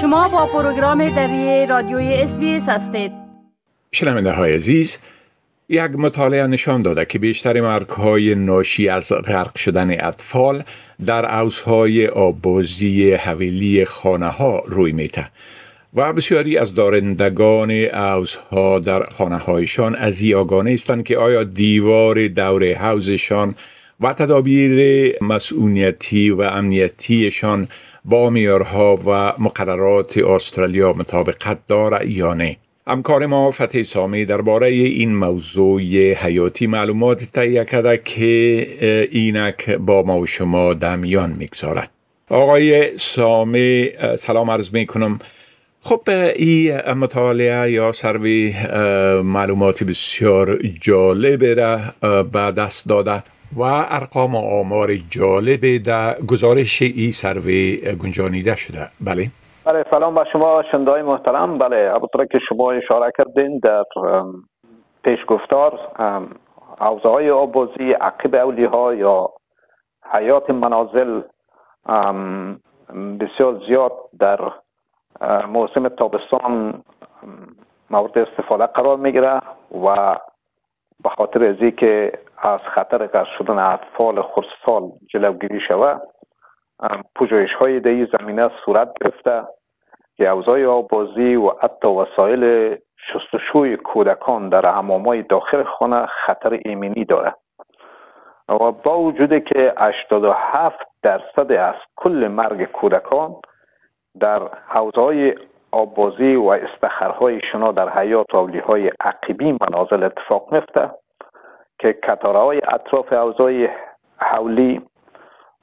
شما با پروگرام دری رادیوی اس هستید. شنونده های عزیز یک مطالعه نشان داده که بیشتر مرگ های ناشی از غرق شدن اطفال در اوزهای آبازی حویلی خانه ها روی میته و بسیاری از دارندگان اوزها در خانه هایشان از هستند که آیا دیوار دور حوزشان و تدابیر مسئولیتی و امنیتیشان با میارها و مقررات استرالیا مطابقت داره یا نه؟ همکار ما فتح سامی درباره این موضوع حیاتی معلومات تهیه کرده که اینک با ما و شما دمیان می‌گذاره آقای سامی سلام عرض می کنم خب این مطالعه یا سروی معلومات بسیار جالب را به دست داده. و ارقام و آمار جالب در گزارش ای سروی گنجانیده شده. بله. بله سلام به شما شندای محترم. بله البته که شما اشاره کردین در پیش گفتار حوزه های آبازی عقب اولی ها یا حیات منازل بسیار زیاد در موسم تابستان مورد استفاده قرار می‌گیره و به خاطر از که از خطر غرق شدن اطفال خردسال جلوگیری شود پوجایش های در زمینه صورت گرفته. که اوضاع آبازی و حتی وسایل شستشوی کودکان در حمامای داخل خانه خطر ایمنی دارد و با وجود که 87 درصد از کل مرگ کودکان در حوزه آبازی و استخرهای شنا در حیات و های عقیبی منازل اتفاق میفته که کتاره های اطراف حوزه حولی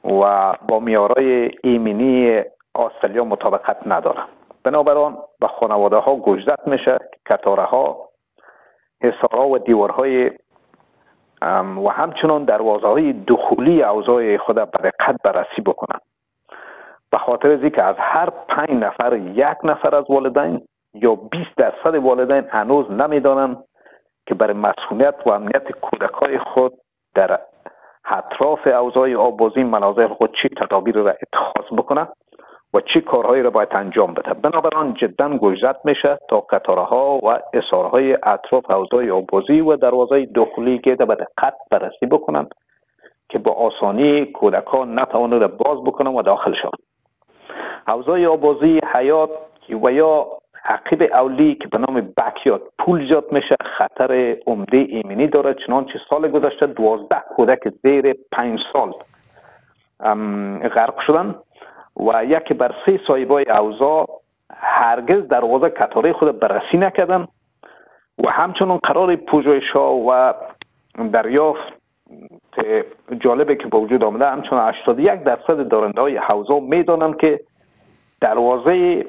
و با میارای ایمنی آسترالیا مطابقت نداره بنابراین به خانواده ها گجدت میشه که کتاره ها حسارا و دیوارهای و همچنان دروازه های دخولی اوضاع خود به دقت بررسی بکنند به خاطر که از هر پنج نفر یک نفر از والدین یا 20 درصد والدین هنوز نمی‌دانند که برای مسئولیت و امنیت کودکای خود در اطراف اوضاع آبازی مناظر خود چی تدابیر را اتخاذ بکنه و چی کارهایی را باید انجام بده. بنابراین جدا گوشزد میشه تا قطاره ها و اصاره های اطراف اوضاع آبازی و دروازه دخولی که به دقت بررسی بکنند که با آسانی کودکان نتوانند باز بکنند و داخل شوند. حوزه آبازی حیات و یا عقیب اولی که به نام بکیات پول ایجاد میشه خطر عمده ایمنی داره. چنانچه سال گذشته دوازده کودک زیر پنج سال غرق شدن و یکی بر سه صاحبای اوضاع هرگز دروازه کتاره خود بررسی نکردن و همچنان قرار پوجایش ها و دریافت جالبه که با وجود آمده همچنان 81 درصد دارنده های حوزه می‌دانند که دروازه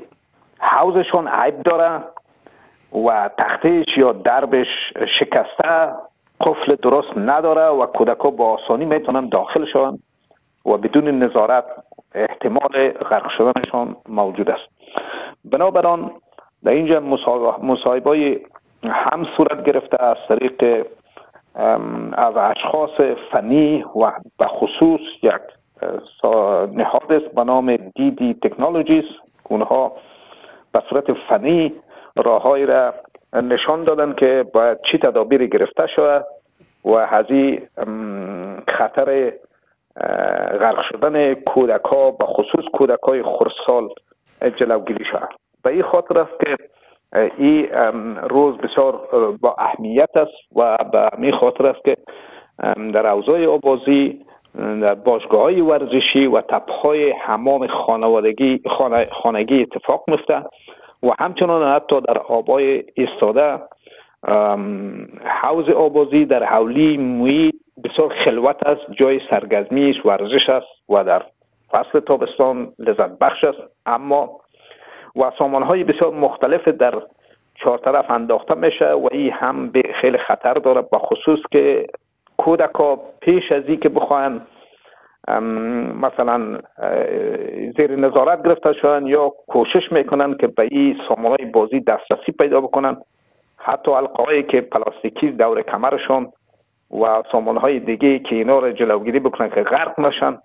حوزشون عیب داره و تختش یا دربش شکسته قفل درست نداره و کودک با آسانی می‌تونن داخل شوند و بدون نظارت احتمال غرق شدنشان موجود است. بنابراین در اینجا مصاحبه هم صورت گرفته از طریق از اشخاص فنی و به خصوص یک نهاد است به نام دیدی تکنولوژیز اونها به صورت فنی راههایی را نشان دادن که باید چی تدابیری گرفته شود و هزی خطر غرق شدن کودک ها به خصوص کودک های خرسال جلوگیری شود. به این خاطر است که این روز بسیار با اهمیت است و به می خاطر است که در اوضاع آبازی در باشگاه های ورزشی و تپهای حمام خانوادگی خانگی اتفاق میفته و همچنان حتی در آبای ایستاده حوز آبازی در حولی موی بسیار خلوت است جای سرگرمیش ورزش است و در فصل تابستان لذت بخش است. اما و سامان های بسیار مختلف در چهار طرف انداخته میشه و این هم به خیلی خطر داره با خصوص که کودک ها پیش از که بخواهن مثلا زیر نظارت گرفته شدن یا کوشش می‌کنن که به این سامانهای بازی دسترسی پیدا بکنن حتی القایی که پلاستیکی دور کمرشان و سامانهای دیگه که اینا رو جلوگیری بکنن که غرق نشن.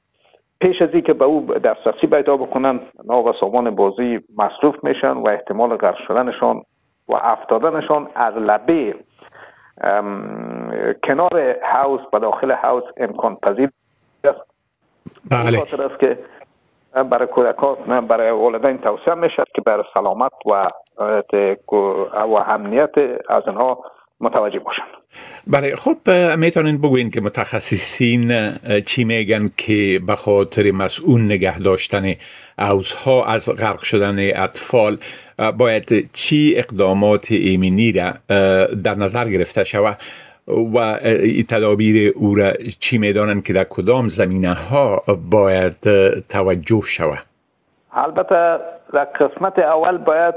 پیش از که به او دسترسی پیدا بکنن نا و سامان بازی مصروف میشن و احتمال غرق شدنشان و افتادنشان از لبه کنار هاوس و داخل هاوس امکان پذیر است. بله. است که برای کودکان برای والدین توصیه می‌شد که برای سلامت و و امنیت از اینها متوجه باشن بله. خب می‌تونین بگوین که متخصصین چی میگن که به خاطر مسئول نگه داشتن اوزها از غرق شدن اطفال باید چی اقدامات ایمنی را در نظر گرفته شود؟ و تدابیر او را چی می‌دانن که در کدام زمینه ها باید توجه شود؟ البته در قسمت اول باید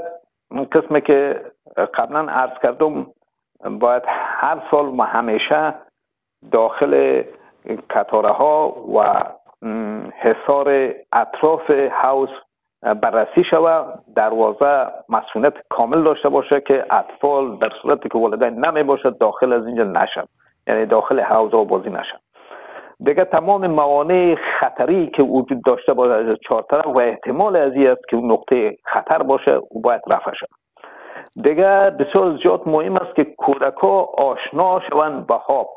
قسمی که قبلا عرض کردم باید هر سال و همیشه داخل کتاره ها و حصار اطراف هاوس بررسی شود دروازه مسئولیت کامل داشته باشه که اطفال در صورتی که والدین نمی باشد داخل از اینجا نشد یعنی داخل حوض بازی نشد دیگه تمام موانع خطری که وجود داشته باشه از چهار طرف و احتمال از است که نقطه خطر باشه او باید رفع شد دیگه بسیار زیاد مهم است که کودک ها آشنا شوند به خواب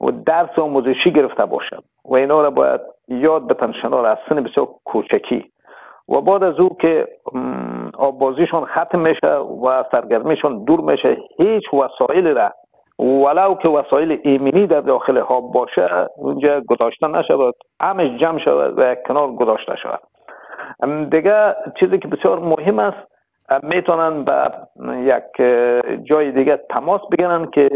و درس آموزشی گرفته باشند. و اینا را باید یاد بتن. شنار از سن بسیار کوچکی و بعد از او که آبازیشون ختم میشه و سرگرمیشون دور میشه هیچ وسایل را ولو که وسایل ایمنی در داخل هاب باشه اونجا گذاشته نشود همش جمع شود و کنار گذاشته شود. دیگه چیزی که بسیار مهم است می‌تونن به یک جای دیگه تماس بگیرن که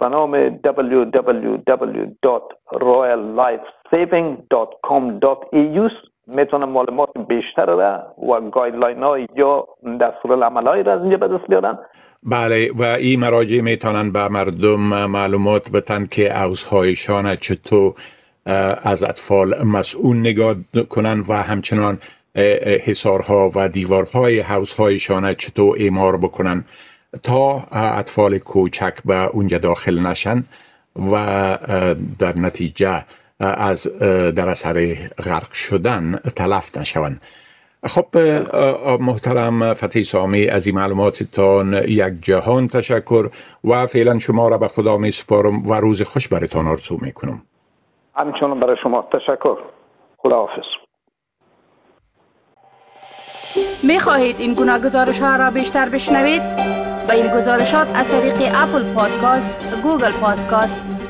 به نام www.royallifesaving.com.eu می‌تونن معلومات بیشتر را و گایدلاین های یا دستور العمل را از اینجا به دست بیارن. بله و این مراجع می‌تونن به مردم معلومات بتن که اوزهایشان چطور از اطفال مسئول نگاه کنن و همچنان حسارها و دیوارهای حوزهایشان چطور ایمار بکنن تا اطفال کوچک به اونجا داخل نشن و در نتیجه از در اثر غرق شدن تلف نشوند. خب محترم فتحی سامی از این معلوماتتان یک جهان تشکر و فعلا شما را به خدا می سپارم و روز خوش برتان آرزو می کنم. همچنان برای شما تشکر. خدا حافظ می خواهید این گونه گزارش ها را بیشتر بشنوید؟ با این گزارشات از طریق Apple Podcast، Google Podcast،